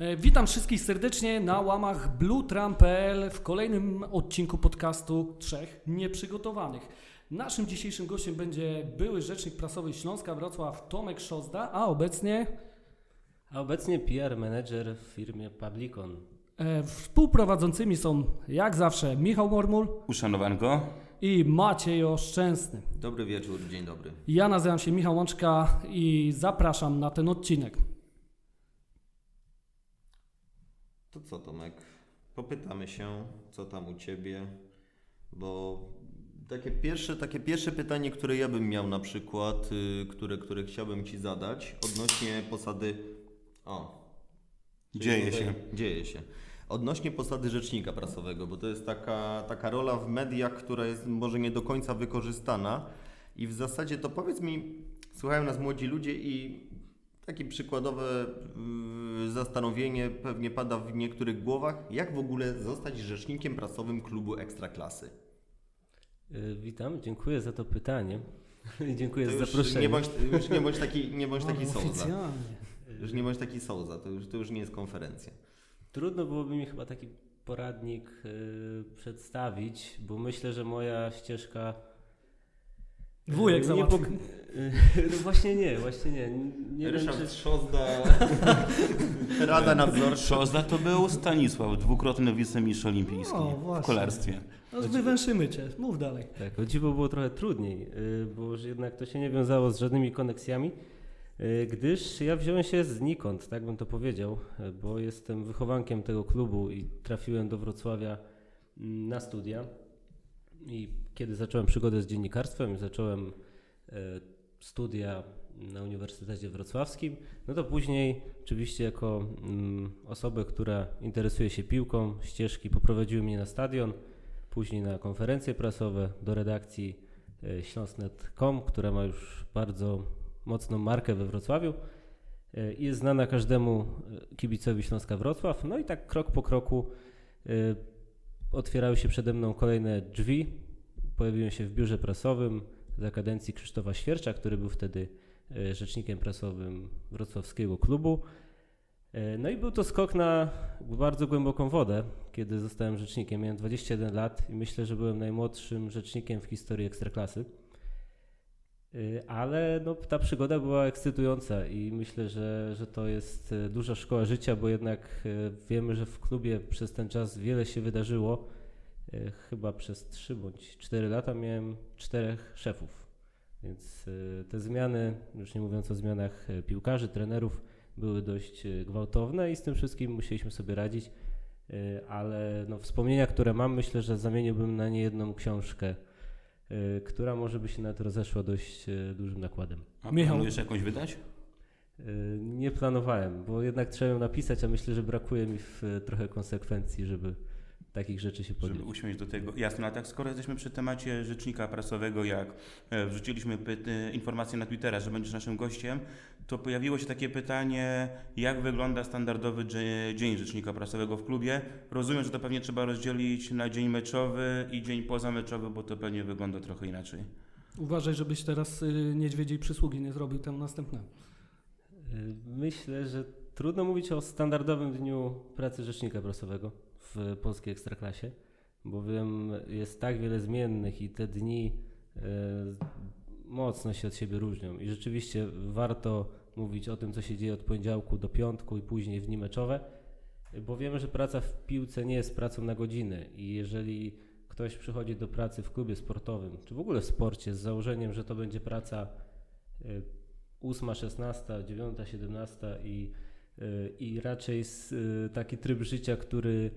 E, Witam wszystkich serdecznie na łamach bluetram.pl w kolejnym odcinku podcastu Trzech Nieprzygotowanych. Naszym dzisiejszym gościem będzie były rzecznik prasowy Śląska Wrocław Tomek Szozda, a obecnie A obecnie PR manager w firmie Publicon. e, współprowadzącymi są jak zawsze Michał Mormul Uszanowanko. i Maciej Oszczęsny. Dobry wieczór, dzień dobry. Ja nazywam się Michał Łączka i zapraszam na ten odcinek. To co Tomek? Popytamy się, co tam u Ciebie, bo takie pierwsze, takie pierwsze pytanie, które ja bym miał na przykład, y, które, które chciałbym Ci zadać odnośnie posady... O. Dzieje tutaj- się. Dzieje się. Odnośnie posady rzecznika prasowego, bo to jest taka, taka rola w mediach, która jest może nie do końca wykorzystana i w zasadzie to powiedz mi, słuchają nas młodzi ludzie i takie przykładowe yy, zastanowienie pewnie pada w niektórych głowach, jak w ogóle zostać rzecznikiem prasowym klubu Ekstraklasy. Y, Witam, dziękuję za to pytanie. I dziękuję To za zaproszenie. nie bądź, już nie bądź taki, nie bądź taki O, sołza. Już nie bądź taki sołza, to już, to już nie jest konferencja. Trudno byłoby mi chyba taki poradnik y, przedstawić, bo myślę, że moja ścieżka. Wujek nie załatwił. pok- no właśnie nie, właśnie nie. Nie wiem, czy... Szozda, Rada Nadzorcza. Szozda to był Stanisław, dwukrotny wicemistrz olimpijski O, w kolarstwie. No, wywęszymy cię, mów dalej. Tak, o dziwo było trochę trudniej, y, bo że jednak to się nie wiązało z żadnymi koneksjami, y, gdyż ja wziąłem się znikąd, tak bym to powiedział, bo jestem wychowankiem tego klubu i trafiłem do Wrocławia mm, na studia. I kiedy zacząłem przygodę z dziennikarstwem, zacząłem y, studia na Uniwersytecie Wrocławskim, no to później oczywiście jako mm, osobę, która interesuje się piłką, ścieżki poprowadziły mnie na stadion, później na konferencje prasowe do redakcji e, śląsknet.com, która ma już bardzo mocną markę we Wrocławiu e, i jest znana każdemu e, kibicowi Śląska Wrocław. No i tak krok po kroku e, otwierały się przede mną kolejne drzwi. Pojawiłem się w biurze prasowym za kadencji Krzysztofa Świercza, który był wtedy e, rzecznikiem prasowym wrocławskiego klubu. E, No i był to skok na bardzo głęboką wodę, kiedy zostałem rzecznikiem. Miałem 21 lat i myślę, że byłem najmłodszym rzecznikiem w historii Ekstraklasy. Y, Ale no, ta przygoda była ekscytująca i myślę, że, że to jest e, duża szkoła życia, bo jednak e, wiemy, że w klubie przez ten czas wiele się wydarzyło. E, Chyba przez 3 bądź 4 lata miałem czterech szefów. Więc e, te zmiany, już nie mówiąc o zmianach e, piłkarzy, trenerów, były dość gwałtowne i z tym wszystkim musieliśmy sobie radzić. Ale no, wspomnienia, które mam, myślę, że zamieniłbym na nie jedną książkę, która może by się nawet rozeszła dość dużym nakładem. A Michał. planujesz jakąś wydać? Nie planowałem, bo jednak trzeba ją napisać, a myślę, że brakuje mi w, trochę konsekwencji, żeby takich rzeczy się podjąć. Żeby usiąść do tego. Jasne, a tak skoro jesteśmy przy temacie rzecznika prasowego, jak e, wrzuciliśmy informację na Twittera, że będziesz naszym gościem, to pojawiło się takie pytanie, jak wygląda standardowy dzie- dzień rzecznika prasowego w klubie. Rozumiem, że to pewnie trzeba rozdzielić na dzień meczowy i dzień pozameczowy, bo to pewnie wygląda trochę inaczej. Uważaj, żebyś teraz y, niedźwiedziej przysługi nie zrobił temu następnemu. E, Myślę, że trudno mówić o standardowym dniu pracy rzecznika prasowego w polskiej ekstraklasie, bowiem jest tak wiele zmiennych i te dni e, mocno się od siebie różnią. I rzeczywiście warto mówić o tym, co się dzieje od poniedziałku do piątku i później w dni meczowe, bo wiemy, że praca w piłce nie jest pracą na godziny i jeżeli ktoś przychodzi do pracy w klubie sportowym, czy w ogóle w sporcie z założeniem, że to będzie praca e, 8, 16, 9, 17 i, y, i raczej s- y, taki tryb życia, który,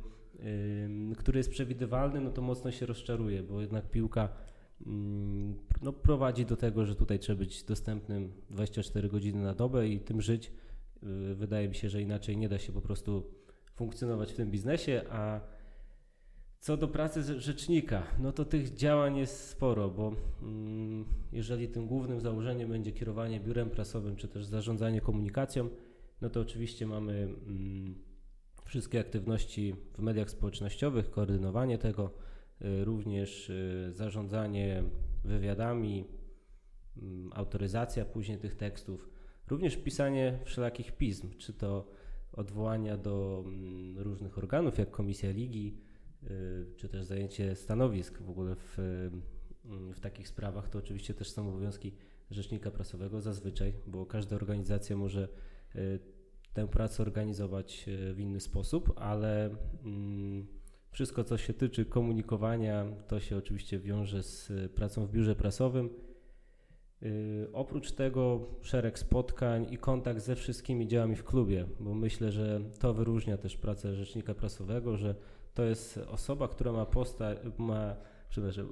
który jest przewidywalny, no to mocno się rozczaruje, bo jednak piłka no, prowadzi do tego, że tutaj trzeba być dostępnym 24 godziny na dobę i tym żyć. Y, Wydaje mi się, że inaczej nie da się po prostu funkcjonować w tym biznesie, a co do pracy rzecznika, no to tych działań jest sporo, bo jeżeli tym głównym założeniem będzie kierowanie biurem prasowym, czy też zarządzanie komunikacją, no to oczywiście mamy wszystkie aktywności w mediach społecznościowych, koordynowanie tego, y, również y, zarządzanie wywiadami, mm, autoryzacja później tych tekstów, również pisanie wszelakich pism, czy to odwołania do mm, różnych organów, jak Komisja Ligi, czy też zajęcie stanowisk w ogóle w, mm, w takich sprawach, to oczywiście też są obowiązki rzecznika prasowego zazwyczaj, bo każda organizacja może tę pracę organizować w inny sposób, ale mm, wszystko, co się tyczy komunikowania, to się oczywiście wiąże z pracą w biurze prasowym. Yy, oprócz tego szereg spotkań i kontakt ze wszystkimi działami w klubie, bo myślę, że to wyróżnia też pracę rzecznika prasowego, że to jest osoba, która ma, ma,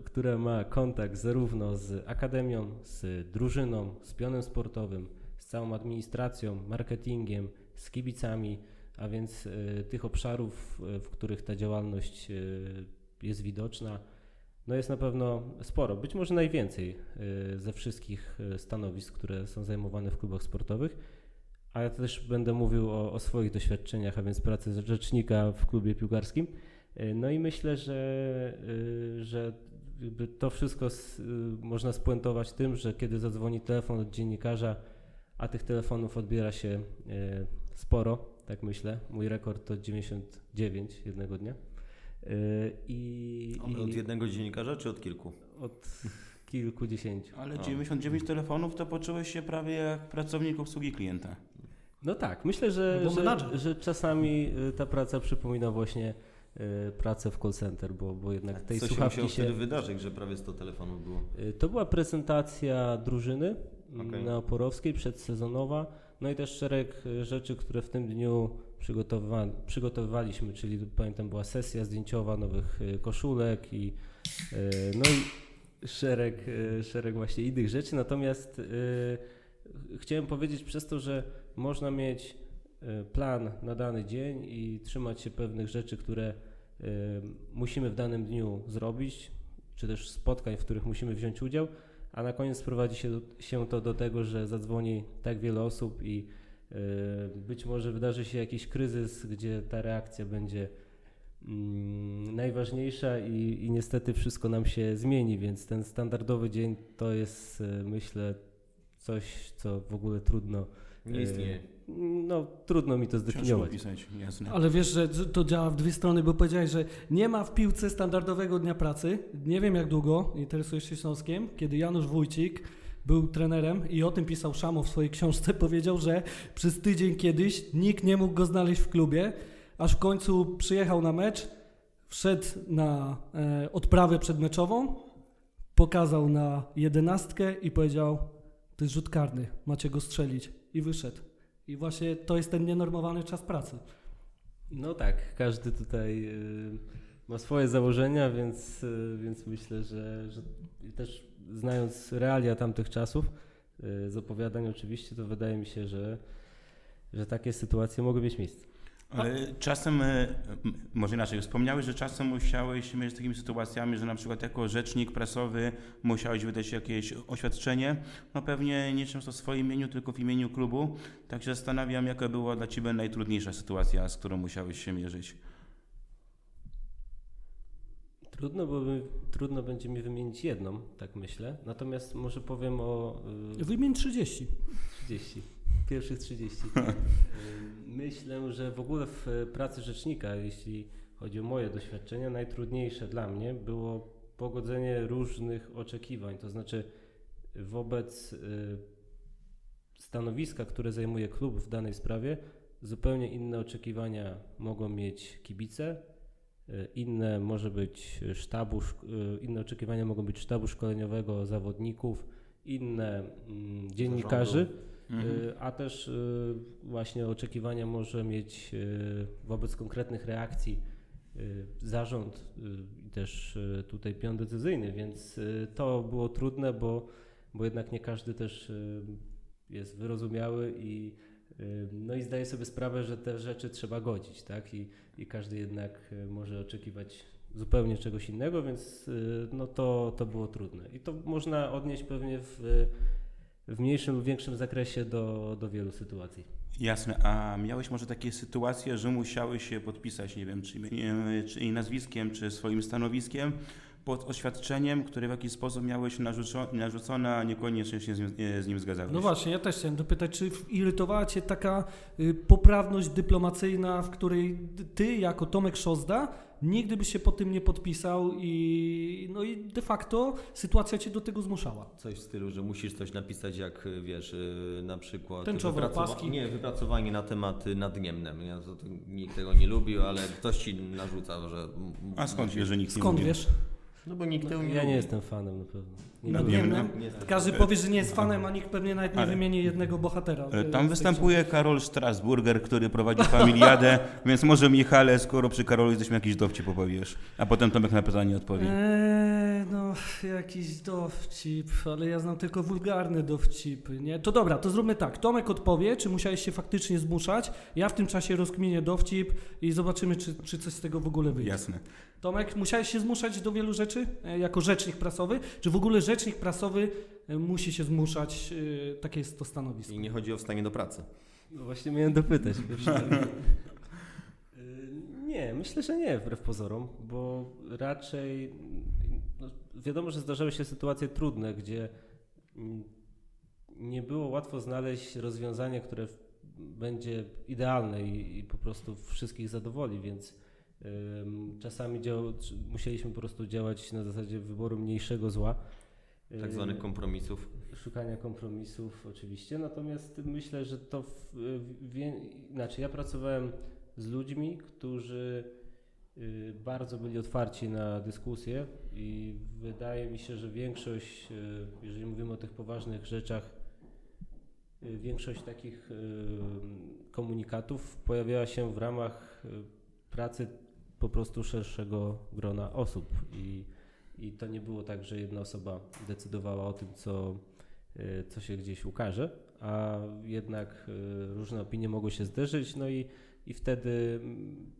która ma kontakt zarówno z akademią, z drużyną, z pionem sportowym, z całą administracją, marketingiem, z kibicami, a więc y, tych obszarów, y, w których ta działalność y, jest widoczna, no jest na pewno sporo, być może najwięcej ze wszystkich stanowisk, które są zajmowane w klubach sportowych. A ja też będę mówił o, o swoich doświadczeniach, a więc pracy rzecznika w klubie piłkarskim. No i myślę, że, że to wszystko można spuentować tym, że kiedy zadzwoni telefon od dziennikarza, a tych telefonów odbiera się sporo, tak myślę. Mój rekord to 99 jednego dnia. Yy, I, i od jednego dziennikarza czy od kilku? Od kilkudziesięciu. Ale 99 no. telefonów to poczułeś się prawie jak pracownik obsługi klienta. No tak, myślę, że, no że, że, czasami y, ta praca przypomina właśnie y, pracę w call center, bo, bo jednak tej Co słuchawki się... Co się wydarzyć, że prawie 100 telefonów było? Y, to była prezentacja drużyny okay. na Oporowskiej, przedsezonowa no i też szereg e, rzeczy, które w tym dniu przygotowywa przygotowywaliśmy, czyli pamiętam była sesja zdjęciowa nowych e, koszulek i e, no i szereg, szereg właśnie innych rzeczy. Natomiast chciałem powiedzieć przez to, że można mieć plan na dany dzień i trzymać się pewnych rzeczy, które musimy w danym dniu zrobić, czy też spotkań, w których musimy wziąć udział, a na koniec prowadzi się, się to do tego, że zadzwoni tak wiele osób i yy, być może wydarzy się jakiś kryzys, gdzie ta reakcja będzie yy, najważniejsza i, i niestety wszystko nam się zmieni, więc ten standardowy dzień to jest yy, myślę coś, co w ogóle trudno nie istnieje. No, trudno mi to zdefiniować. Pisać, jasne. Ale wiesz, że to działa w dwie strony, bo powiedziałeś, że nie ma w piłce standardowego dnia pracy. Nie wiem jak długo interesujesz się Śląskiem, kiedy Janusz Wójcik był trenerem i o tym pisał Szamo w swojej książce, powiedział, że przez tydzień kiedyś nikt nie mógł go znaleźć w klubie, aż w końcu przyjechał na mecz, wszedł na e, odprawę przedmeczową, pokazał na jedenastkę i powiedział, to jest rzut karny, macie go strzelić i wyszedł. I właśnie to jest ten nienormowany czas pracy. No tak, każdy tutaj y, ma swoje założenia, więc, y, więc myślę, że, że też znając realia tamtych czasów, y, z opowiadań oczywiście, to wydaje mi się, że, że takie sytuacje mogły mieć miejsce. Ale czasem, e, może inaczej, wspomniałeś, że czasem musiałeś mieć z takimi sytuacjami, że na przykład jako rzecznik prasowy musiałeś wydać jakieś oświadczenie, no pewnie nie często w swoim imieniu, tylko w imieniu klubu. Tak się zastanawiam, jaka była dla Ciebie najtrudniejsza sytuacja, z którą musiałeś się mierzyć. Trudno, bo trudno będzie mi wymienić jedną, tak myślę. Natomiast może powiem o. Yy... Wymień 30. 30. Pierwszych 30. Myślę, że w ogóle w pracy rzecznika, jeśli chodzi o moje doświadczenia, najtrudniejsze dla mnie było pogodzenie różnych oczekiwań, to znaczy wobec y, stanowiska, które zajmuje klub w danej sprawie, zupełnie inne oczekiwania mogą mieć kibice, y, inne może być sztabu, inne oczekiwania mogą być sztabu szkoleniowego zawodników, inne mm, dziennikarzy. Zarządu Mhm. Y, a też y, właśnie oczekiwania może mieć y, wobec konkretnych reakcji zarząd i też tutaj pion decyzyjny, więc to było trudne, bo, bo jednak nie każdy też jest wyrozumiały i no i zdaje sobie sprawę, że te rzeczy trzeba godzić, tak? I, i każdy jednak może oczekiwać zupełnie czegoś innego, więc no to, to było trudne. I to można odnieść pewnie w w mniejszym lub większym zakresie do, do wielu sytuacji. Jasne, a miałeś może takie sytuacje, że musiałeś się podpisać, nie wiem, czy, czy nazwiskiem, czy swoim stanowiskiem pod oświadczeniem, które w jakiś sposób miałeś narzuco- narzucone, a niekoniecznie się z nim, z nim zgadzałeś. No właśnie, ja też chciałem dopytać, czy irytowała Cię taka y, poprawność dyplomacyjna, w której Ty, jako Tomek Szozda, nigdy byś się po tym nie podpisał i, no i de facto sytuacja Cię do tego zmuszała. Coś w stylu, że musisz coś napisać, jak y, wiesz, y, na przykład. Tęczowe opaski. Nie, wypracowanie na temat nadniemnem. Ja, to, to, nikt tego nie lubił, ale ktoś ci narzuca, że. A skąd wiesz, że nikt nie Skąd lubi? wiesz? No bo nikt tego nie Ja nie jestem fanem na pewno. Nie No Każdy powie, że nie jest fanem, a nikt pewnie nawet nie Ale- wymieni jednego bohatera. E, Tam książki. występuje Karol Strasburger, który prowadzi familiadę, więc może Michale, skoro przy Karolu jesteśmy jakiś dowcip popowiesz, a potem Tomek na pytanie odpowie. Eee, no, jakiś dowcip, ale ja znam tylko wulgarne dowcipy, nie? To dobra, to zróbmy tak. Tomek odpowie, czy musiałeś się faktycznie zmuszać. Ja w tym czasie rozkminię dowcip i zobaczymy, czy, czy coś z tego w ogóle wyjdzie. Jasne. Tomek, musiałeś się zmuszać do wielu rzeczy e, jako rzecznik prasowy? Czy w ogóle rzecznik prasowy e, musi się zmuszać? E, takie jest to stanowisko. I nie chodzi o wstanie do pracy. No właśnie miałem dopytać. Y, Nie, myślę, że nie, wbrew pozorom, bo raczej no, wiadomo, że zdarzały się sytuacje trudne, gdzie mm, nie było łatwo znaleźć rozwiązanie, które będzie idealne i, i po prostu wszystkich zadowoli, więc ym, czasami dział, musieliśmy po prostu działać na zasadzie wyboru mniejszego zła. Tak zwanych kompromisów. szukania kompromisów oczywiście, natomiast myślę, że to w, w, znaczy ja pracowałem z ludźmi, którzy y, bardzo byli otwarci na dyskusję i wydaje mi się, że większość, y, jeżeli mówimy o tych poważnych rzeczach, większość takich komunikatów pojawiała się w ramach pracy po prostu szerszego grona osób i, i to nie było tak, że jedna osoba decydowała o tym, co, y, co się gdzieś ukaże, a jednak y, różne opinie mogły się zderzyć, no i, i wtedy mm,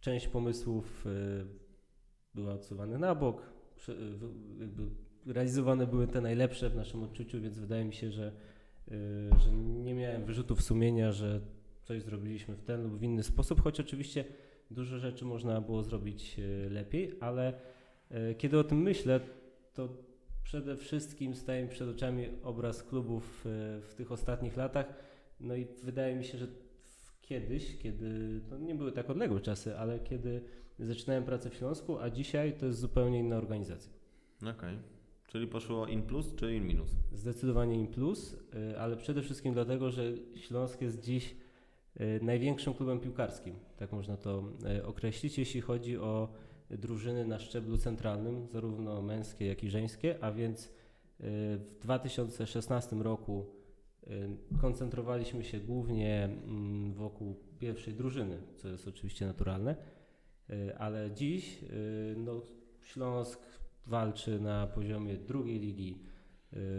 część pomysłów y, była odsuwana na bok, jakby realizowane były te najlepsze w naszym odczuciu, więc wydaje mi się, że, że nie miałem wyrzutów sumienia, że coś zrobiliśmy w ten lub w inny sposób, choć oczywiście dużo rzeczy można było zrobić lepiej, ale kiedy o tym myślę, to przede wszystkim staje mi przed oczami obraz klubów y, w tych ostatnich latach. No i wydaje mi się, że kiedyś, kiedy to nie były tak odległe czasy, ale kiedy zaczynałem pracę w Śląsku, a dzisiaj to jest zupełnie inna organizacja. Okej. Czyli poszło in plus czy in minus? Zdecydowanie im plus, y, ale przede wszystkim dlatego, że Śląsk jest dziś największym klubem piłkarskim, tak można to określić, jeśli chodzi o drużyny na szczeblu centralnym, zarówno męskie, jak i żeńskie, a więc y, w 2016 roku y, koncentrowaliśmy się głównie mm, wokół pierwszej drużyny, co jest oczywiście naturalne, y, ale dziś no, Śląsk walczy na poziomie drugiej ligi.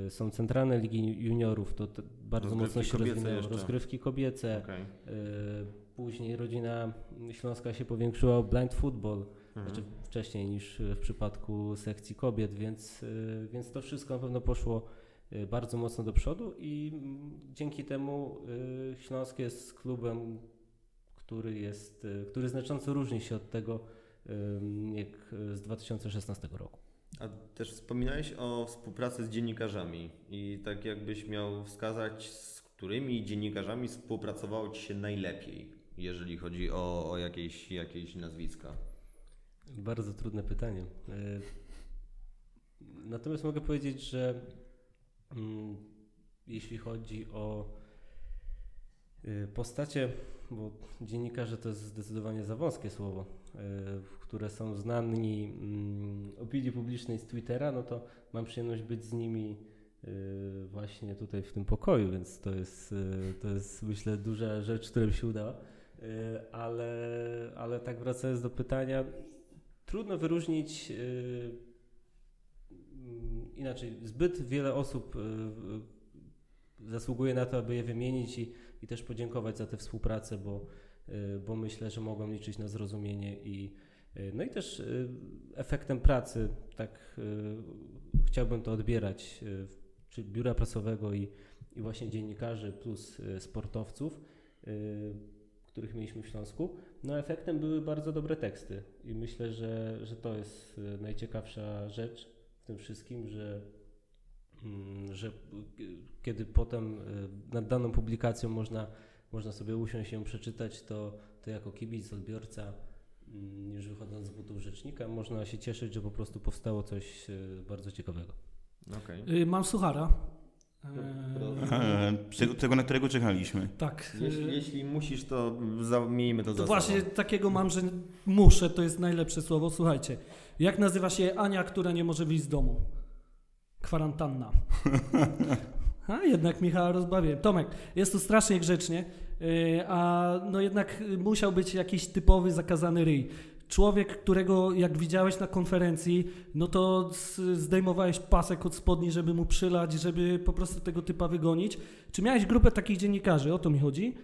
Są centralne ligi juniorów, to, bardzo Rozgrywki mocno się rozwinęło. Rozgrywki kobiece. Okej. Y, Później rodzina Śląska się powiększyła o blind football, Mhm. znaczy wcześniej niż w przypadku sekcji kobiet, więc, y, więc to wszystko na pewno poszło y, bardzo mocno do przodu i mm, dzięki temu y, Śląsk jest klubem, który jest, który znacząco różni się od tego, jak z 2016 roku. A też wspominałeś o współpracy z dziennikarzami i tak jakbyś miał wskazać, z którymi dziennikarzami współpracowało Ci się najlepiej, jeżeli chodzi o, o jakieś, jakieś nazwiska. Bardzo trudne pytanie. E, Natomiast mogę powiedzieć, że mm, jeśli chodzi o y, postacie, bo dziennikarze to jest zdecydowanie za wąskie słowo, y, które są znani mm, opinii publicznej z Twittera, no to mam przyjemność być z nimi właśnie tutaj w tym pokoju, więc to jest, to jest myślę duża rzecz, która mi się udała. Ale, ale tak wracając do pytania, trudno wyróżnić yy, mm, inaczej. Zbyt wiele osób yy, zasługuje na to, aby je wymienić i, i też podziękować za tę współpracę, bo, yy, bo myślę, że mogą liczyć na zrozumienie i no i też efektem pracy, tak chciałbym to odbierać, czy biura prasowego i, i właśnie dziennikarzy plus sportowców, których mieliśmy w Śląsku. No efektem były bardzo dobre teksty i myślę, że, że to jest y, najciekawsza rzecz w tym wszystkim, że, mm, że kiedy potem y, nad daną publikacją można, można sobie usiąść i ją przeczytać, to, to jako kibic, odbiorca, mm, już wychodząc z butów rzecznika, można się cieszyć, że po prostu powstało coś y, bardzo ciekawego. Okej. Y, Mam suchara. Pro- E, Tego, na którego czekaliśmy. tak. Jeśli, y, jeśli musisz, to za, miejmy to To za właśnie sobą. takiego mam, że muszę, to jest najlepsze słowo. Słuchajcie, jak nazywa się Ania, która nie może wyjść z domu? Kwarantanna. A jednak Michała rozbawię. Tomek, jest tu strasznie grzecznie, yy, a no jednak musiał być jakiś typowy zakazany ryj. Człowiek, którego jak widziałeś na konferencji, no to zdejmowałeś pasek od spodni, żeby mu przylać, żeby po prostu tego typa wygonić. Czy miałeś grupę takich dziennikarzy, o to mi chodzi,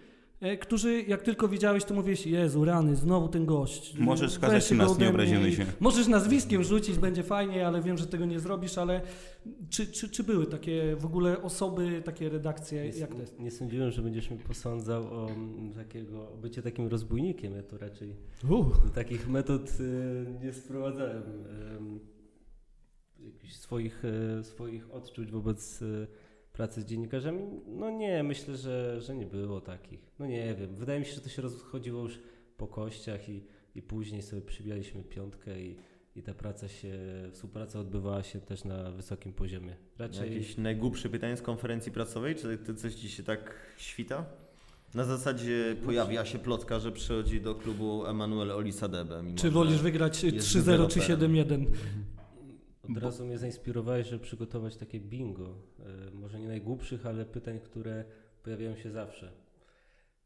którzy jak tylko widziałeś, to mówiłeś, Jezu, rany, znowu ten gość. Możesz skazać nas, nie obrazimy się. Możesz nazwiskiem rzucić, będzie fajnie, ale wiem, że tego nie zrobisz, ale czy, czy, czy były takie w ogóle osoby, takie redakcje, Nie, jak to jest? nie sądziłem, że będziesz mnie posądzał o mm, takiego, o bycie takim rozbójnikiem. Ja to raczej Uh. do takich metod y, nie sprowadzałem. ym, jakichś swoich, y, swoich odczuć wobec y, pracy z dziennikarzami. No nie, myślę, że, że nie było takich. No nie wiem. Wydaje mi się, że to się rozchodziło już po kościach i, i później sobie przybijaliśmy piątkę i, i ta praca się, współpraca odbywała się też na wysokim poziomie. Raczej Jakieś najgłupsze pytanie z konferencji prasowej? Czy to coś ci się tak świta? Na zasadzie pojawia się plotka, że przychodzi do klubu Emanuel Olisadebe. Czy wolisz wygrać jest 3-0 czy deweloperem. 7-1? Od razu mnie zainspirowałeś, żeby przygotować takie bingo. E, może nie najgłupszych, ale pytań, które pojawiają się zawsze.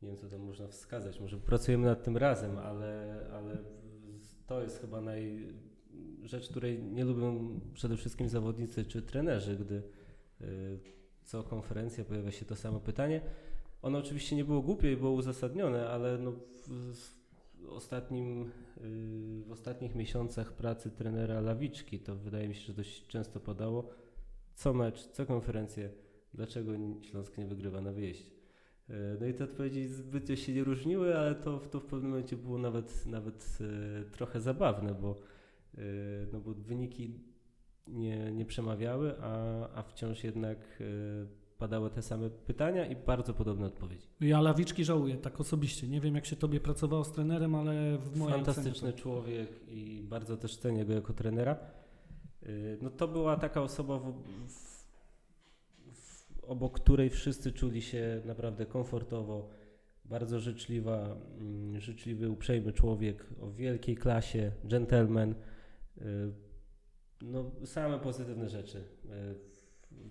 Nie wiem, co tam można wskazać. Może pracujemy nad tym razem, ale, ale to jest chyba naj... rzecz, której nie lubią przede wszystkim zawodnicy czy trenerzy, gdy e, co konferencja pojawia się to samo pytanie. Ono oczywiście nie było głupie i było uzasadnione, ale no w, ostatnim w ostatnich miesiącach pracy trenera Lawiczki, to wydaje mi się, że dość często padało, co mecz, co konferencję, dlaczego Śląsk nie wygrywa na wyjeździe. E, No i te odpowiedzi zbytnio się nie różniły, ale to, to w pewnym momencie było nawet, nawet e, trochę zabawne, bo, no bo wyniki nie, nie przemawiały, a, a wciąż jednak padały te same pytania i bardzo podobne odpowiedzi. Ja Lawiczki żałuję, tak osobiście. Nie wiem, jak się tobie pracowało z trenerem, ale w mojej Fantastyczny ocenie człowiek i bardzo też cenię go jako trenera. Yy, No to była taka osoba, w, w, w, obok której wszyscy czuli się naprawdę komfortowo, bardzo życzliwa, mm, życzliwy, uprzejmy człowiek o wielkiej klasie, gentleman. Yy, No same pozytywne rzeczy.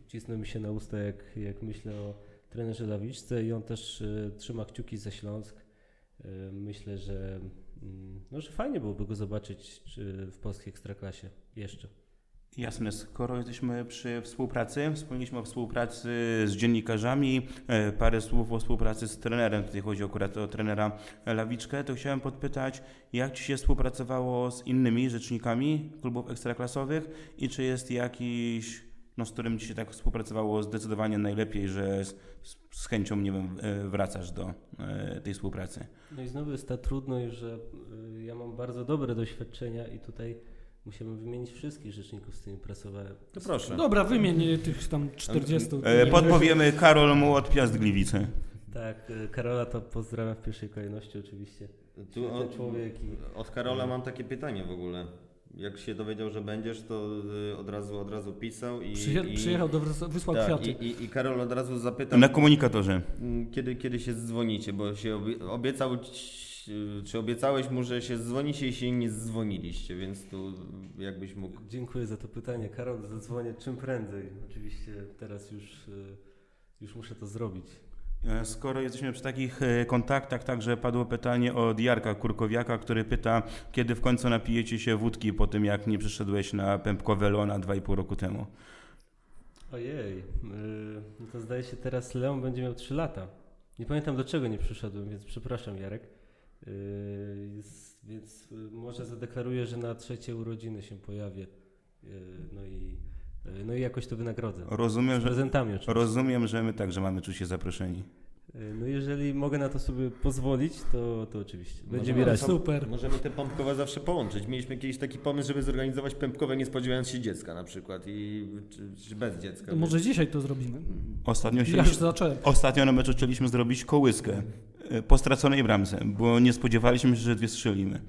Cisną mi się na usta, jak, jak myślę o trenerze Lawiczce i on też yy, trzyma kciuki za Śląsk. Yy, Myślę, że, mm, no, że fajnie byłoby go zobaczyć czy w polskiej ekstraklasie jeszcze. Jasne, skoro jesteśmy przy współpracy, wspomnieliśmy o współpracy z dziennikarzami, e, parę słów o współpracy z trenerem, tutaj chodzi akurat o trenera Lawiczkę, to chciałem podpytać, jak Ci się współpracowało z innymi rzecznikami klubów ekstraklasowych i czy jest jakiś, no z którym Ci się tak współpracowało zdecydowanie najlepiej, że z, z chęcią, nie wiem, e, wracasz do e, tej współpracy? No i znowu jest ta trudność, że y, ja mam bardzo dobre doświadczenia i tutaj musiałbym wymienić wszystkich rzeczników, z którymi pracowałem. To proszę. Dobra, wymień tych tam 40. E, Podpowiemy Karol Mułot, Piast Gliwice. Tak, Karola to pozdrawiam w pierwszej kolejności oczywiście. Tu od, człowiek i od Karola mam takie pytanie w ogóle. Jak się dowiedział, że będziesz, to y, od razu, od razu pisał i... Przyje, i przyjechał do wysłał tak, kwiaty. i, i, I Karol od razu zapytał, Na komunikatorze. mm, kiedy, kiedy się dzwonicie, bo się obie- obiecał, ci- czy obiecałeś mu, że się dzwonicie i się nie dzwoniliście, więc tu jakbyś mógł... dziękuję za to pytanie. Karol, zadzwonię czym prędzej. Oczywiście teraz już, y, już muszę to zrobić. E, Skoro jesteśmy przy takich e, kontaktach, także padło pytanie od Jarka Kurkowiaka, który pyta, kiedy w końcu napijecie się wódki po tym, jak nie przyszedłeś na Pępkowe Lona 2,5 roku temu. Ojej, yy, no to zdaje się teraz Leon będzie miał 3 lata. Nie pamiętam do czego nie przyszedłem, więc przepraszam Jarek. Więc może zadeklaruję, że na trzecie urodziny się pojawię. No, i, no i jakoś to wynagrodzę. Z Rozumiem, że, prezentami oczywiście. rozumiem, że my także mamy czuć się zaproszeni. Y, No jeżeli mogę na to sobie pozwolić, to, to oczywiście. Będzie mi no. Super. Możemy te pompkowe zawsze połączyć. Mieliśmy kiedyś taki pomysł, żeby zorganizować pępkowe nie spodziewając się dziecka na przykład i czy, czy bez dziecka. To może dzisiaj to zrobimy. Ostatnio, Ja już zacząłem. ostatnio na meczu chcieliśmy zrobić kołyskę e, po straconej bramce, bo nie spodziewaliśmy się, że dwie strzelimy.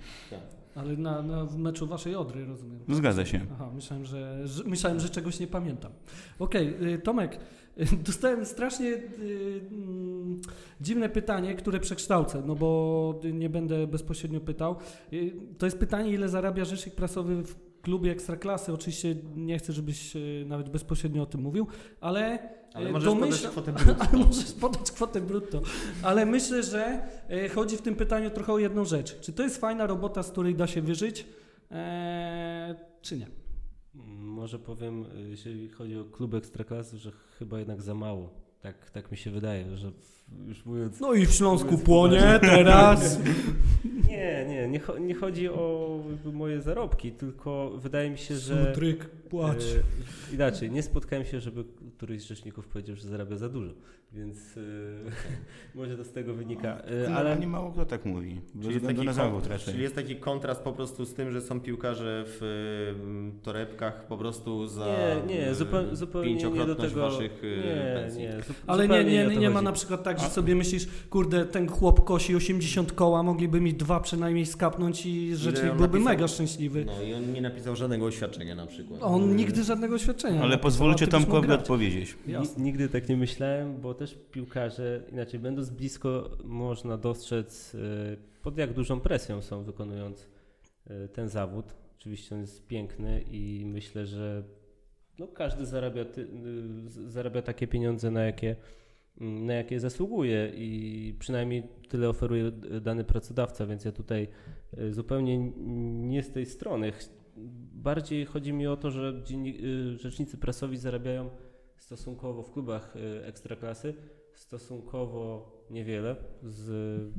Ale na, na w meczu waszej Odry, rozumiem. Zgadza się. Aha, myślałem, że, że, myślałem, że czegoś nie pamiętam. Okej, y, Tomek, dostałem strasznie y, mm, dziwne pytanie, które przekształcę, no bo nie będę bezpośrednio pytał. Y, to jest pytanie, ile zarabia rzecznik prasowy w klubie Ekstraklasy. Oczywiście nie chcę, żebyś y, nawet bezpośrednio o tym mówił, ale... Ale y, możesz podać domyślam- kwotę brutto. Ale możesz podać kwotę brutto. Ale myślę, że e, chodzi w tym pytaniu trochę o jedną rzecz. Czy to jest fajna robota, z której da się wyżyć, e, czy nie? Może powiem, y, jeżeli chodzi o klub ekstraklasy, że chyba jednak za mało. Tak, tak mi się wydaje, że już mówiąc. No i w Śląsku płonie teraz. Nie, nie, nie, nie chodzi o moje zarobki, tylko wydaje mi się, że. Sutryk, płacz. E, inaczej, nie spotkałem się, żeby któryś z rzeczników powiedział, że zarabia za dużo, więc e, może to z tego wynika. E, Ale nie mało kto tak mówi. Czyli jest, taki zawód raczej. czyli jest taki kontrast po prostu z tym, że są piłkarze w y, torebkach po prostu za nie, nie, y, zupełnie, zupełnie nie do tego. waszych y, nie, pensji. nie, zu- Ale nie, nie, nie, nie ma na przykład tak, że sobie myślisz, kurde, ten chłop kosi 80 koła, mogliby mi dwa przynajmniej skapnąć i rzecznik byłby napisał? mega szczęśliwy. No i on nie napisał żadnego oświadczenia na przykład. On nigdy żadnego oświadczenia Ale napisał, pozwólcie Tomkowi odpowiedzieć. Nigdy tak nie myślałem, bo też piłkarze, inaczej będąc blisko, można dostrzec, y, pod jak dużą presją są wykonując y, ten zawód. Oczywiście on jest piękny i myślę, że no, każdy zarabia, ty, y, zarabia takie pieniądze, na jakie, na jakie zasługuje i przynajmniej tyle oferuje dany pracodawca, więc ja tutaj y, zupełnie nie z tej strony. Bardziej chodzi mi o to, że y, rzecznicy prasowi zarabiają stosunkowo w klubach y, ekstraklasy stosunkowo niewiele, z,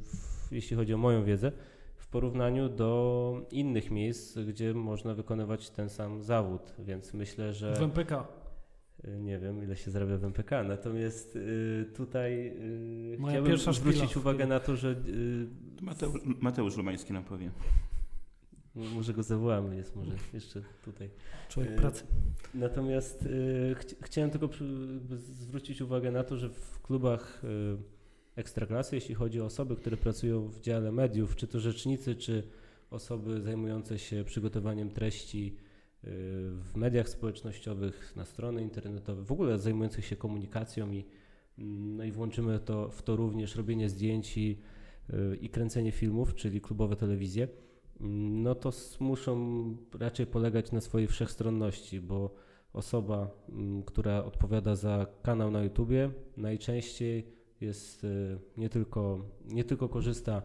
w, jeśli chodzi o moją wiedzę, w porównaniu do innych miejsc, gdzie można wykonywać ten sam zawód, więc myślę, że W MPK. Y, nie wiem ile się zarabia w MPK, natomiast y, tutaj y, Moja chciałbym pierwsza szpila zwrócić w uwagę na to, że y, Mateusz, Mateusz Lumański nam powie. może go zawołamy, jest może jeszcze tutaj. Człowiek pracy. Natomiast chci- chciałem tylko przy, zwrócić uwagę na to, że w klubach ekstraklasy, jeśli chodzi o osoby, które pracują w dziale mediów, czy to rzecznicy, czy osoby zajmujące się przygotowaniem treści w mediach społecznościowych, na strony internetowe, w ogóle zajmujących się komunikacją i, mm, no i włączymy to, w to również robienie zdjęć i, y, i kręcenie filmów, czyli klubowe telewizje Mm, no to muszą raczej polegać na swojej wszechstronności, bo osoba, mm, która odpowiada za kanał na YouTubie, najczęściej jest y, nie tylko, nie tylko korzysta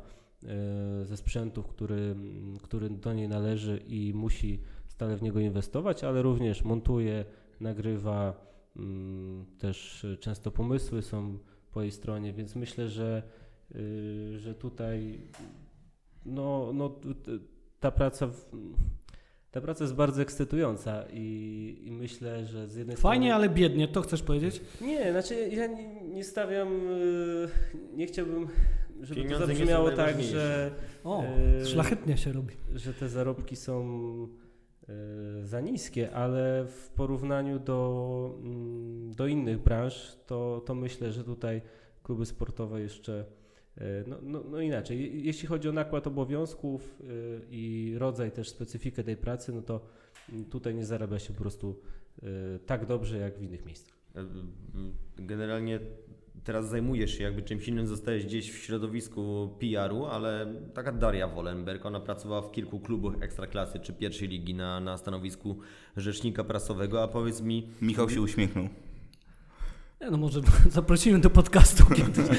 y, ze sprzętu, który, który do niej należy i musi stale w niego inwestować, ale również montuje, nagrywa, mm, też często pomysły są po jej stronie, więc myślę, że, y, że tutaj no, no ta praca w, ta praca jest bardzo ekscytująca i, i myślę, że z jednej Fajnie, strony... ale biednie, to chcesz powiedzieć? Nie, znaczy ja nie, nie stawiam, y, nie chciałbym, żeby Pieniądze to zabrzmiało tak, że, O, Eee, szlachetnie się robi. że te zarobki są za niskie, ale w porównaniu do, mm, do innych branż, to, to myślę, że tutaj kluby sportowe jeszcze y, no, no, no inaczej. Je- Jeśli chodzi o nakład obowiązków y, i rodzaj też specyfikę tej pracy, no to mm, tutaj nie zarabia się po prostu tak dobrze jak w innych miejscach. E, Generalnie teraz zajmujesz się jakby czymś innym, zostałeś gdzieś w środowisku PR-u, ale taka Daria Wolenberg, ona pracowała w kilku klubach ekstraklasy czy pierwszej ligi na, na stanowisku rzecznika prasowego, a powiedz mi, Michał się uśmiechnął. Nie, no może zaprosimy do podcastu kiedyś.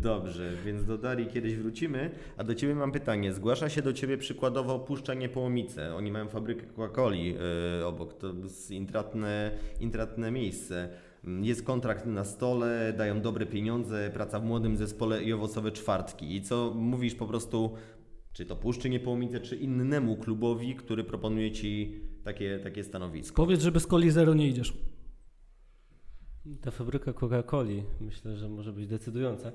dobrze, więc do Darii kiedyś wrócimy, a do Ciebie mam pytanie. Zgłasza się do Ciebie przykładowo Puszcza Niepołomice. Oni mają fabrykę Coca-Coli e, obok, to jest intratne, intratne miejsce. Jest kontrakt na stole, dają dobre pieniądze, praca w młodym zespole i owocowe czwartki. I co mówisz po prostu, czy to Puszczy Niepołomice, czy innemu klubowi, który proponuje Ci takie, takie stanowisko? Powiedz, że bez coli zero nie idziesz. Ta fabryka Coca-Coli myślę, że może być decydująca.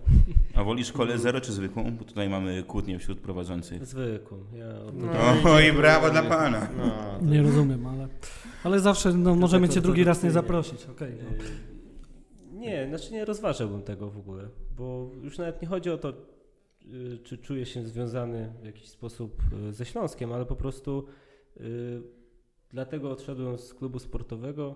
A wolisz kolę zero czy zwykłą? Bo tutaj mamy kłótnię wśród prowadzących. Zwykłą. Ja od No, O, i brawo dla pana. No, Nie rozumiem, ale, ale zawsze no, możemy to cię drugi raz nie zaprosić. Okej. no. Yy, Nie, znaczy nie rozważałbym tego w ogóle, bo już nawet nie chodzi o to, yy, czy czuję się związany w jakiś sposób yy, ze Śląskiem, ale po prostu yy, dlatego odszedłem z klubu sportowego,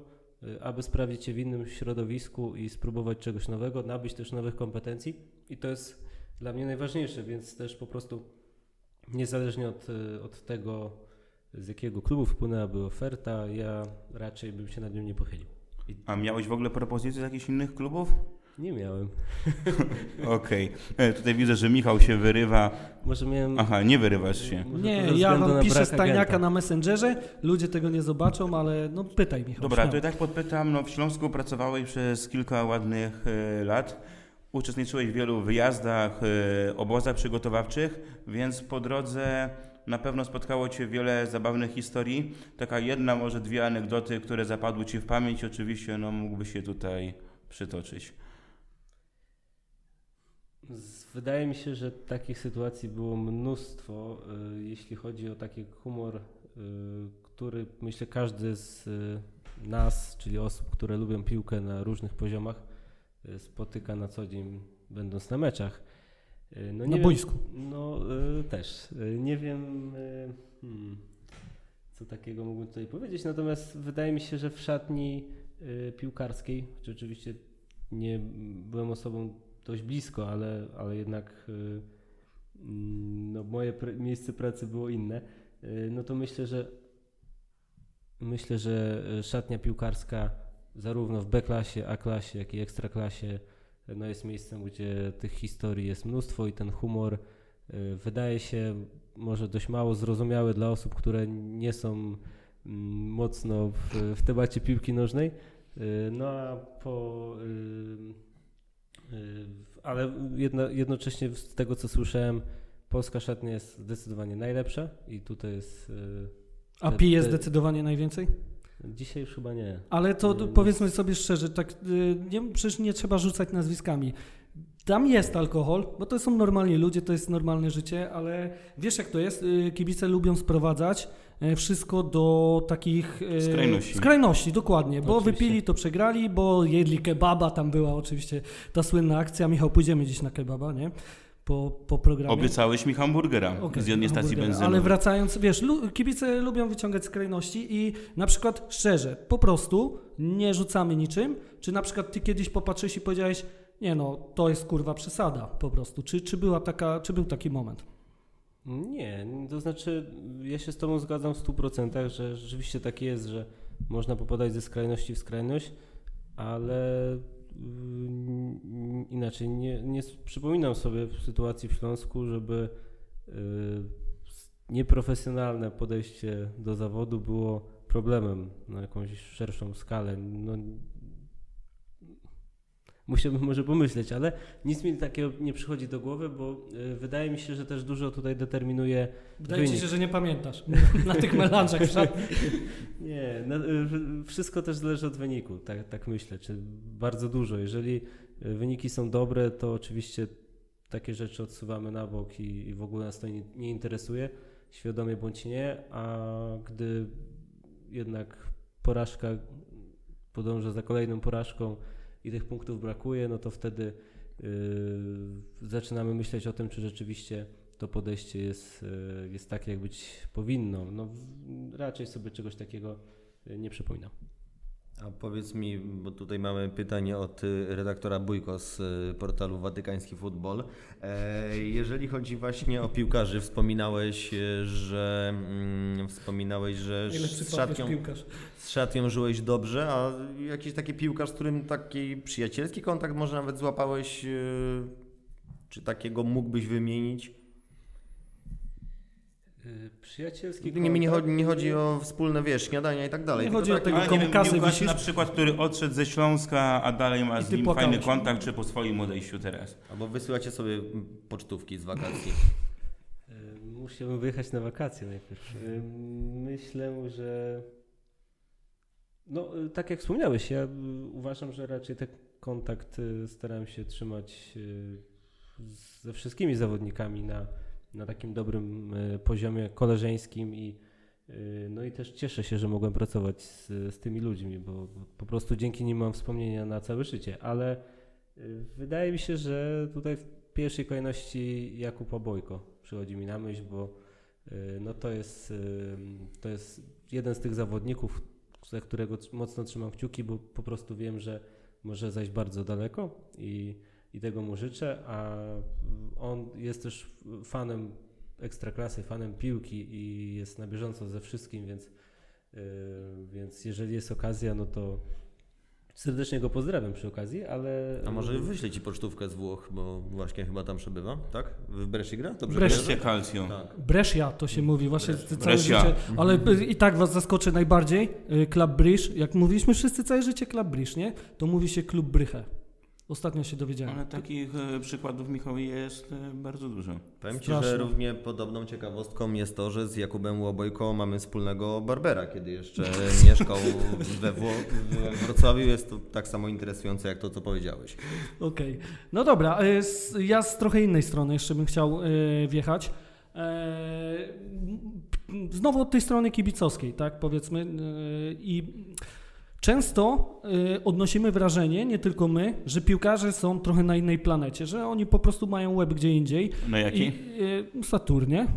aby sprawdzić się w innym środowisku i spróbować czegoś nowego, nabyć też nowych kompetencji i to jest dla mnie najważniejsze, więc też po prostu niezależnie od, yy, od tego, z jakiego klubu wpłynęłaby oferta, ja raczej bym się nad nią nie pochylił. A miałeś w ogóle propozycje z jakichś innych klubów? Nie miałem. Okej. E, Tutaj widzę, że Michał się wyrywa. Może miałem. Aha, nie wyrywasz się. Nie, ja wam piszę brak stajniaka agenta. na Messengerze, ludzie tego nie zobaczą, ale no pytaj Michał. Dobra, śmiało. to i tak podpytam. No, w Śląsku pracowałeś przez kilka ładnych e, lat. Uczestniczyłeś w wielu wyjazdach, e, obozach przygotowawczych, więc po drodze na pewno spotkało Cię wiele zabawnych historii. Taka jedna, może dwie anegdoty, które zapadły Ci w pamięć. Oczywiście no, mógłbyś się tutaj przytoczyć. Wydaje mi się, że takich sytuacji było mnóstwo, y, jeśli chodzi o taki humor, y, który myślę każdy z y, nas, czyli osób, które lubią piłkę na różnych poziomach, spotyka na co dzień, będąc na meczach. No, Na wiem- boisku. No też. Nie wiem, hmm, co takiego mógłbym tutaj powiedzieć, natomiast wydaje mi się, że w szatni piłkarskiej, czy oczywiście nie byłem osobą dość blisko, ale, ale jednak y, mm, no, moje miejsce pracy było inne, y, no to myślę, że myślę, że y, szatnia piłkarska zarówno w B-klasie, A-klasie, jak i Ekstraklasie no jest miejscem, gdzie tych historii jest mnóstwo i ten humor wydaje się może dość mało zrozumiały dla osób, które nie są mm, mocno w, w temacie piłki nożnej. No a po. Y, Ale jedno, jednocześnie z tego co słyszałem, polska szatnia jest zdecydowanie najlepsza i tutaj jest. y, A te- pije te- zdecydowanie najwięcej? Dzisiaj już chyba nie. Ale to Nie, nie. powiedzmy sobie szczerze, tak, y, nie, przecież nie trzeba rzucać nazwiskami. Tam jest alkohol, bo to są normalni ludzie, to jest normalne życie, ale wiesz jak to jest? Kibice lubią sprowadzać wszystko do takich... y, Skrajności. Skrajności, dokładnie, bo Oczywiście. wypili, to przegrali, bo jedli kebaba, tam była oczywiście ta słynna akcja. Michał, pójdziemy dziś na kebaba, nie? Po, po programie. Obiecałeś mi hamburgera Okej, z jednej stacji benzynowej. Ale wracając, wiesz, lu- kibice lubią wyciągać skrajności i na przykład szczerze, po prostu nie rzucamy niczym, czy na przykład ty kiedyś popatrzyłeś i powiedziałeś, nie no, to jest kurwa przesada po prostu. Czy, czy, była taka, czy był taki moment? Nie, to znaczy ja się z Tobą zgadzam w 100%, że rzeczywiście tak jest, że można popadać ze skrajności w skrajność, ale mm, inaczej nie, nie przypominam sobie w sytuacji w Śląsku, żeby y, nieprofesjonalne podejście do zawodu było problemem na jakąś szerszą skalę. No, musiałbym może pomyśleć, ale nic mi takiego nie przychodzi do głowy, bo y, wydaje mi się, że też dużo tutaj determinuje Wydaje ci Wynik. się, że nie pamiętasz na tych melanżach w szatni. Nie, no, wszystko też zależy od wyniku, tak, tak myślę, czy bardzo dużo. Jeżeli y, wyniki są dobre, to oczywiście takie rzeczy odsuwamy na bok i, i w ogóle nas to nie, nie interesuje, świadomie bądź nie, a gdy jednak porażka podąża za kolejną porażką i tych punktów brakuje, no to wtedy y, zaczynamy myśleć o tym, czy rzeczywiście to podejście jest, y, jest takie, jak być powinno. No, raczej sobie czegoś takiego y, nie przypominam. A powiedz mi, bo tutaj mamy pytanie od y, redaktora Bójko z y, portalu Watykański Futbol. E, Jeżeli chodzi właśnie o piłkarzy, wspominałeś, y, że mm, wspominałeś, że z szatnią, z szatnią żyłeś dobrze, a jakiś taki piłkarz, z którym taki przyjacielski kontakt może nawet złapałeś, czy takiego mógłbyś wymienić? Y, Przyjacielski Nie, mi nie, chodzi, nie chodzi o wspólne, wiesz, śniadania i tak dalej. Nie chodzi o tego, Ale komu nie wiem, kasy piłkarz wisisz. na przykład, który odszedł ze Śląska, a dalej ma z nim fajny kontakt, czy po swoim odejściu teraz. Albo wysyłacie sobie pocztówki z wakacji. y, Musiałbym wyjechać na wakacje najpierw. Y, Myślę, że No, tak jak wspomniałeś, ja uważam, że raczej ten kontakt starałem się trzymać ze wszystkimi zawodnikami na, na takim dobrym y, poziomie koleżeńskim i y, no i też cieszę się, że mogłem pracować z, z tymi ludźmi, bo po prostu dzięki nim mam wspomnienia na całe życie, ale y, wydaje mi się, że tutaj w pierwszej kolejności Jakub Obojko przychodzi mi na myśl, bo no to jest, to jest jeden z tych zawodników, za którego mocno trzymam kciuki, bo po prostu wiem, że może zajść bardzo daleko i, i tego mu życzę, a on jest też fanem ekstraklasy, fanem piłki i jest na bieżąco ze wszystkim, więc, yy, więc jeżeli jest okazja, no to serdecznie go pozdrawiam przy okazji, ale... A może wyślę Ci pocztówkę z Włoch, bo właśnie chyba tam przebywa, tak? W Bresci gra? Dobrze Brescia. Brescia Calcio. Tak. Brescia to się mówi właśnie Brescia. całe Brescia. życie, ale y, i tak was zaskoczy najbardziej. y, Club Bryż, jak mówiliśmy wszyscy całe życie Club Bryż, nie? To mówi się Klub Bryche. Ostatnio się dowiedziałem. Ale takich e, przykładów, Michał, jest e, bardzo dużo. Powiem Ci, że równie podobną ciekawostką jest to, że z Jakubem Łobojko mamy wspólnego Barbera, kiedy jeszcze mieszkał we, Wrocławiu. Jest to tak samo interesujące jak to, co powiedziałeś. Okej. No dobra, s- ja z trochę innej strony jeszcze bym chciał wjechać. E, Znowu od tej strony kibicowskiej, tak powiedzmy. I często y, odnosimy wrażenie, nie tylko my, że piłkarze są trochę na innej planecie, że oni po prostu mają łeb gdzie indziej. Na jaki? I, y, Saturnie.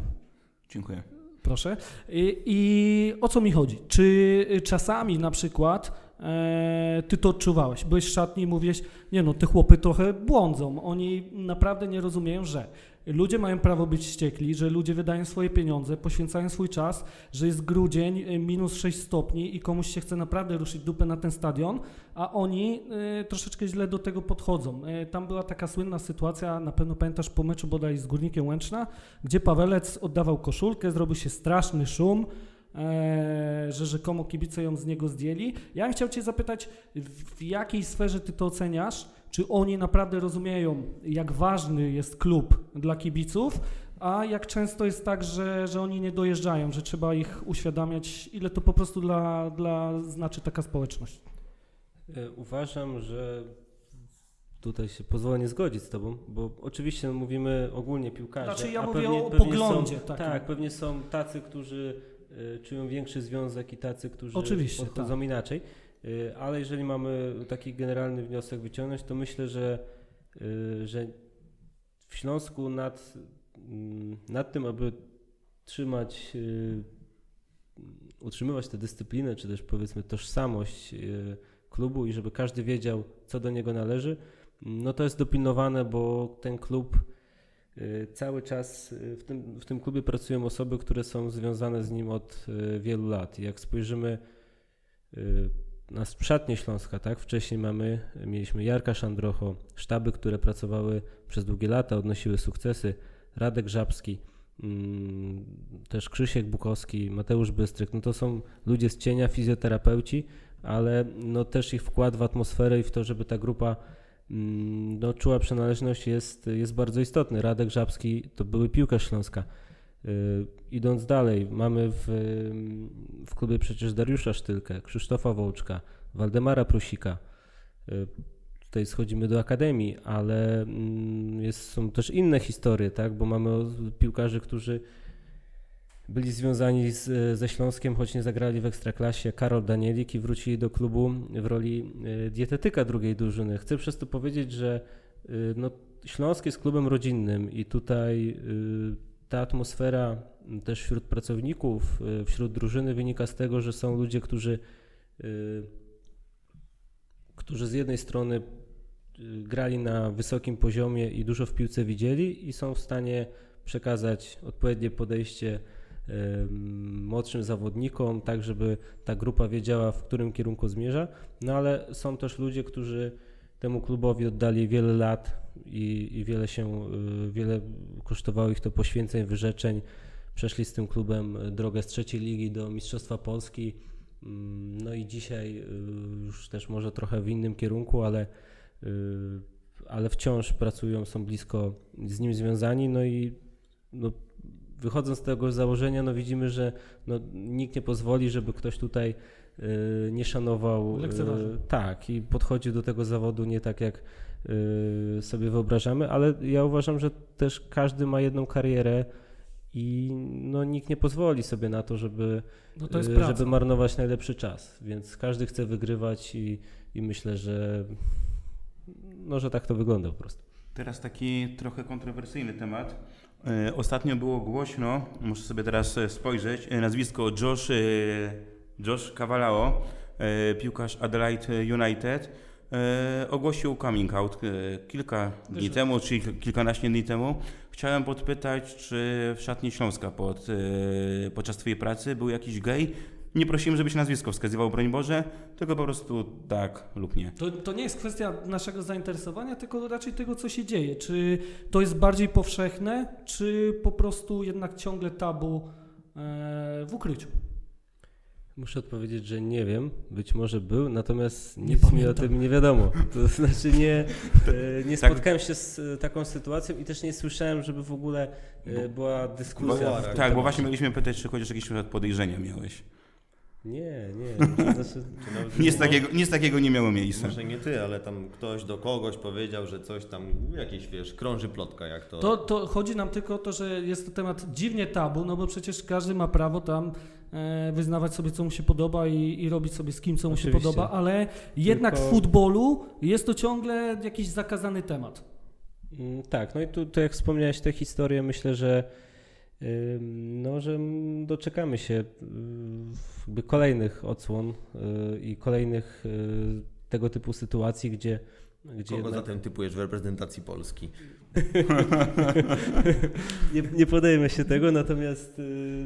Dziękuję. Proszę. I, I o co mi chodzi? Czy y, czasami na przykład e, ty to odczuwałeś? Byłeś w szatni i mówiłeś, nie no, te chłopy trochę błądzą. Oni naprawdę nie rozumieją, że ludzie mają prawo być wściekli, że ludzie wydają swoje pieniądze, poświęcają swój czas, że jest grudzień, y, minus 6 stopni i komuś się chce naprawdę ruszyć dupę na ten stadion, a oni y, troszeczkę źle do tego podchodzą. Y, tam była taka słynna sytuacja, na pewno pamiętasz po meczu bodaj z Górnikiem Łęczna, gdzie Pawelec oddawał koszulkę, zrobił się straszny szum, e, że rzekomo kibice ją z niego zdjęli. Ja bym chciał Cię zapytać, w jakiej sferze Ty to oceniasz? Czy oni naprawdę rozumieją, jak ważny jest klub dla kibiców, a jak często jest tak, że, że oni nie dojeżdżają, że trzeba ich uświadamiać, ile to po prostu dla, dla znaczy taka społeczność? E, Uważam, że tutaj się pozwolę nie zgodzić z Tobą, bo oczywiście mówimy ogólnie piłkarze. Znaczy, ja mówię pewnie, o pewnie poglądzie Są, tak, pewnie są tacy, którzy e, czują większy związek i tacy, którzy Oczywiście, tak. inaczej. E, ale jeżeli mamy taki generalny wniosek wyciągnąć, to myślę, że, e, że w Śląsku nad, mm, nad tym, aby trzymać, e, utrzymywać tę dyscyplinę, czy też powiedzmy tożsamość klubu i żeby każdy wiedział, co do niego należy, no to jest dopilnowane, bo ten klub y, cały czas, y, w tym, w tym klubie pracują osoby, które są związane z nim od y, wielu lat. Jak spojrzymy y, na szatnię Śląska, tak, wcześniej mamy, mieliśmy Jarka Szandrocho, sztaby, które pracowały przez długie lata, odnosiły sukcesy, Radek Żabski, mm, też Krzysiek Bukowski, Mateusz Bystryk, no to są ludzie z cienia, fizjoterapeuci, ale no też ich wkład w atmosferę i w to, żeby ta grupa mm, no, czuła przynależność jest, jest bardzo istotny. Radek Żabski to były piłkarz Śląska. Y, idąc dalej, mamy w, w klubie przecież Dariusza Sztylkę, Krzysztofa Wołczka, Waldemara Prusika. Y, tutaj schodzimy do akademii, ale mm, jest, są też inne historie, tak? bo mamy piłkarzy, którzy byli związani z, ze Śląskiem, choć nie zagrali w Ekstraklasie. Karol Danielik i wrócili do klubu w roli y, dietetyka drugiej drużyny. Chcę przez to powiedzieć, że no, Śląsk jest klubem rodzinnym i tutaj y, ta atmosfera też wśród pracowników, y, wśród drużyny wynika z tego, że są ludzie, którzy, y, którzy z jednej strony y, grali na wysokim poziomie i dużo w piłce widzieli i są w stanie przekazać odpowiednie podejście młodszym zawodnikom, tak żeby ta grupa wiedziała, w którym kierunku zmierza. No ale są też ludzie, którzy temu klubowi oddali wiele lat i, i wiele się, y, wiele kosztowało ich to poświęceń, wyrzeczeń. Przeszli z tym klubem drogę z trzeciej ligi do Mistrzostwa Polski. Mm, No i dzisiaj y, już też może trochę w innym kierunku, ale, y, ale wciąż pracują, są blisko z nim związani. No i no, wychodząc z tego założenia, no widzimy, że no, nikt nie pozwoli, żeby ktoś tutaj y, nie szanował. Lekceważył. y, tak, i podchodzi do tego zawodu nie tak jak y, sobie wyobrażamy, ale ja uważam, że też każdy ma jedną karierę i no, nikt nie pozwoli sobie na to, żeby, No to y, żeby marnować najlepszy czas. Więc każdy chce wygrywać i, i myślę, że no, że tak to wygląda po prostu. Teraz taki trochę kontrowersyjny temat. Ostatnio było głośno, muszę sobie teraz spojrzeć, nazwisko Josh, Josh Cavalao, e, piłkarz Adelaide United, e, ogłosił coming out e, kilka dni temu, czy kilkanaście dni temu. Chciałem podpytać, czy w szatni Śląska pod, podczas Twojej pracy był jakiś gej? Nie prosiłem, żebyś nazwisko wskazywał, broń Boże, tylko po prostu tak lub nie. To, to nie jest kwestia naszego zainteresowania, tylko raczej tego, co się dzieje. Czy to jest bardziej powszechne, czy po prostu jednak ciągle tabu w ukryciu? Muszę odpowiedzieć, że nie wiem, być może był, natomiast Nie nic mi o pamiętam. tym nie wiadomo. To znaczy nie, e, nie Tak. spotkałem się z e, taką sytuacją i też nie słyszałem, żeby w ogóle e, była dyskusja. Tym Tak, bo właśnie mieliśmy pytać, czy chociaż jakieś podejrzenia miałeś. Nie, nie. To znaczy, Nic takiego, nic takiego nie miało miejsca. Może nie ty, ale tam ktoś do kogoś powiedział, że coś tam, jakieś wiesz, krąży plotka, jak to... To, to chodzi nam tylko o to, że jest to temat dziwnie tabu, no bo przecież każdy ma prawo tam e, wyznawać sobie, co mu się podoba i, i robić sobie z kim, co mu się Oczywiście. podoba, ale jednak w Tylko- futbolu jest to ciągle jakiś zakazany temat. Mm, Tak, no i tu, tu jak wspomniałeś tę historię, myślę, że no, że doczekamy się y, jakby kolejnych odsłon y, i kolejnych y, tego typu sytuacji, gdzie, gdzie Kogo jednak zatem typujesz w reprezentacji Polski? nie, nie podejmę się tego, natomiast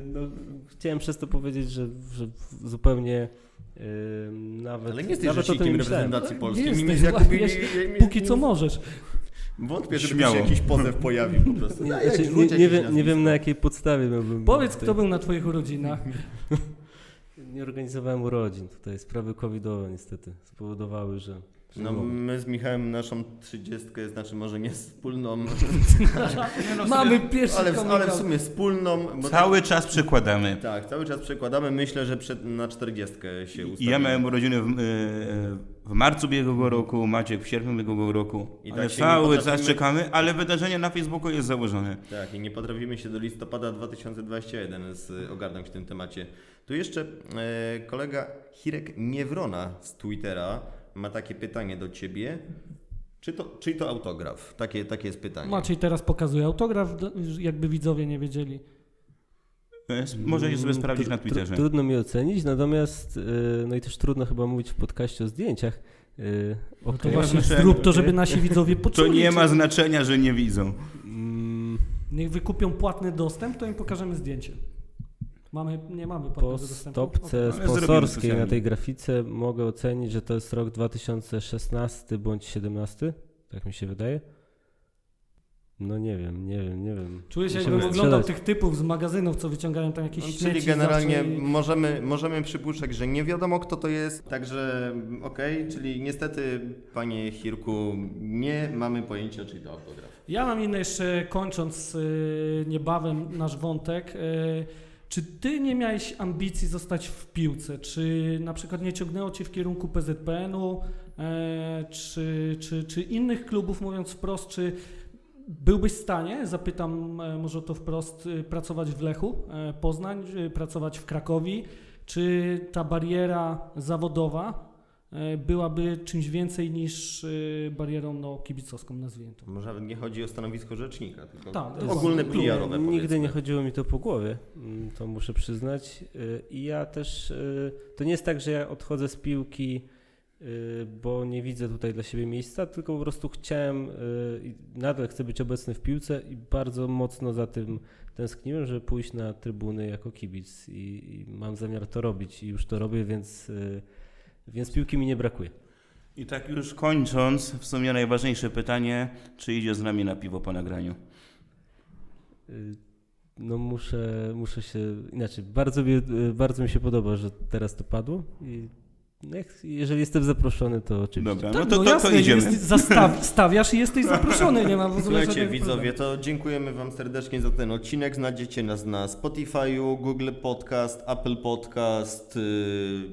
no, chciałem przez to powiedzieć, że, że zupełnie nawet Ale nie jesteś nawet rzecznikiem reprezentacji Nie Polski. jesteś, Mimik Jakubie- wiesz, nie- nie- Póki co możesz. Wątpię, żeby Śmiało. się jakiś pozew pojawił po prostu. Nie, Daj, znaczy, nie, nie, wiem, nie wiem na jakiej podstawie miałbym. Powiedz, kto był na twoich urodzinach. Nie organizowałem urodzin. Tutaj sprawy covidowe niestety spowodowały, że. No mogłem. my z Michałem naszą trzydziestkę, znaczy może nie wspólną, Mamy pierwszy ale w, ale w sumie wspólną. Bo Cały czas przekładamy. Tak, cały czas przekładamy. Myślę, że przed, na czterdziestkę się I ustawimy. ja miałem urodziny w, e, w marcu ubiegłego roku, Maciek w sierpniu ubiegłego roku. I ale tak się cały czas potrafimy- czekamy, ale wydarzenie na Facebooku jest założone. Tak, i nie potrafimy się do listopada 2021 z, ogarnąć w tym temacie. Tu jeszcze e, kolega Hirek Niewrona z Twittera ma takie pytanie do ciebie. Czy to, czy to autograf? Takie, takie jest pytanie. Maciej teraz pokazuje autograf, jakby widzowie nie wiedzieli. E, s- Możecie sobie sprawdzić na Twitterze. Trudno mi ocenić, natomiast. y, No i też trudno chyba mówić w podcaście o zdjęciach. y, No to właśnie znaczy- zrób to, żeby nasi widzowie To poczuli. nie czy- ma znaczenia, że nie widzą. Mm, Niech wykupią płatny dostęp, to im pokażemy zdjęcie. Mamy, nie mamy Po stopce zrobimy sponsorskiej na tej grafice mogę ocenić, że to jest rok 2016 bądź 17. Tak mi się wydaje. No nie wiem, nie wiem, nie wiem. Czuję się, jakbym oglądał tych typów z magazynów, co wyciągają tam jakieś No, czyli generalnie i- możemy, możemy przypuszczać, że nie wiadomo kto to jest, także okej, czyli niestety panie Hirku nie mamy pojęcia czy to autograf. Ja mam inne jeszcze, kończąc y, niebawem nasz wątek. Czy ty nie miałeś ambicji zostać w piłce? Czy na przykład nie ciągnęło cię w kierunku PZPN-u, e, czy, czy, czy innych klubów, mówiąc wprost, czy byłbyś w stanie, zapytam e, może to wprost, y, pracować w Lechu e, Poznań, pracować w Krakowi? Czy ta bariera zawodowa e, byłaby czymś więcej niż y, barierą no, kibicowską, nazwijmy to? Może nawet nie chodzi o stanowisko rzecznika, tylko Tak, ogólne. PR-owe Nigdy powiedzmy. nie chodziło mi to po głowie, mm, to muszę przyznać. Y, I ja też, to nie jest tak, że ja odchodzę z piłki, bo nie widzę tutaj dla siebie miejsca, tylko po prostu chciałem, i nadal chcę być obecny w piłce i bardzo mocno za tym tęskniłem, żeby pójść na trybuny jako kibic i, i mam zamiar to robić i już to robię, więc, więc piłki mi nie brakuje. I tak już kończąc, w sumie najważniejsze pytanie, czy idzie z nami na piwo po nagraniu? Y, No muszę, muszę się, inaczej, bardzo mi, y, bardzo mi się podoba, że teraz to padło i jeżeli jestem zaproszony, to oczywiście. Dobra, Tak, no to, to, jasne, to idziemy. Jest, zastaw, stawiasz i jesteś zaproszony, nie ma w ogóle Słuchajcie, widzowie, to dziękujemy Wam serdecznie za ten odcinek. Znajdziecie nas na Spotify'u, Google Podcast, Apple Podcast. Yy,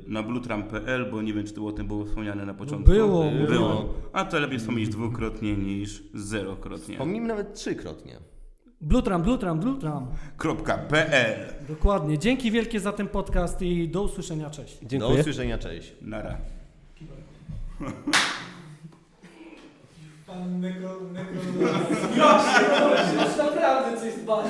Na bluetram.pl, bo nie wiem, czy to o tym było wspomniane na początku. Było, było. było. A to lepiej wspomnieć dwukrotnie niż zerokrotnie. pomimo nawet trzykrotnie. Blutram, blutram, blutram. .pl Dokładnie. Dzięki wielkie za ten podcast i do usłyszenia. Cześć. Do Dziękuję. usłyszenia, cześć. Nara. Pan nekro, nekro... Ja się, naprawdę coś dbać.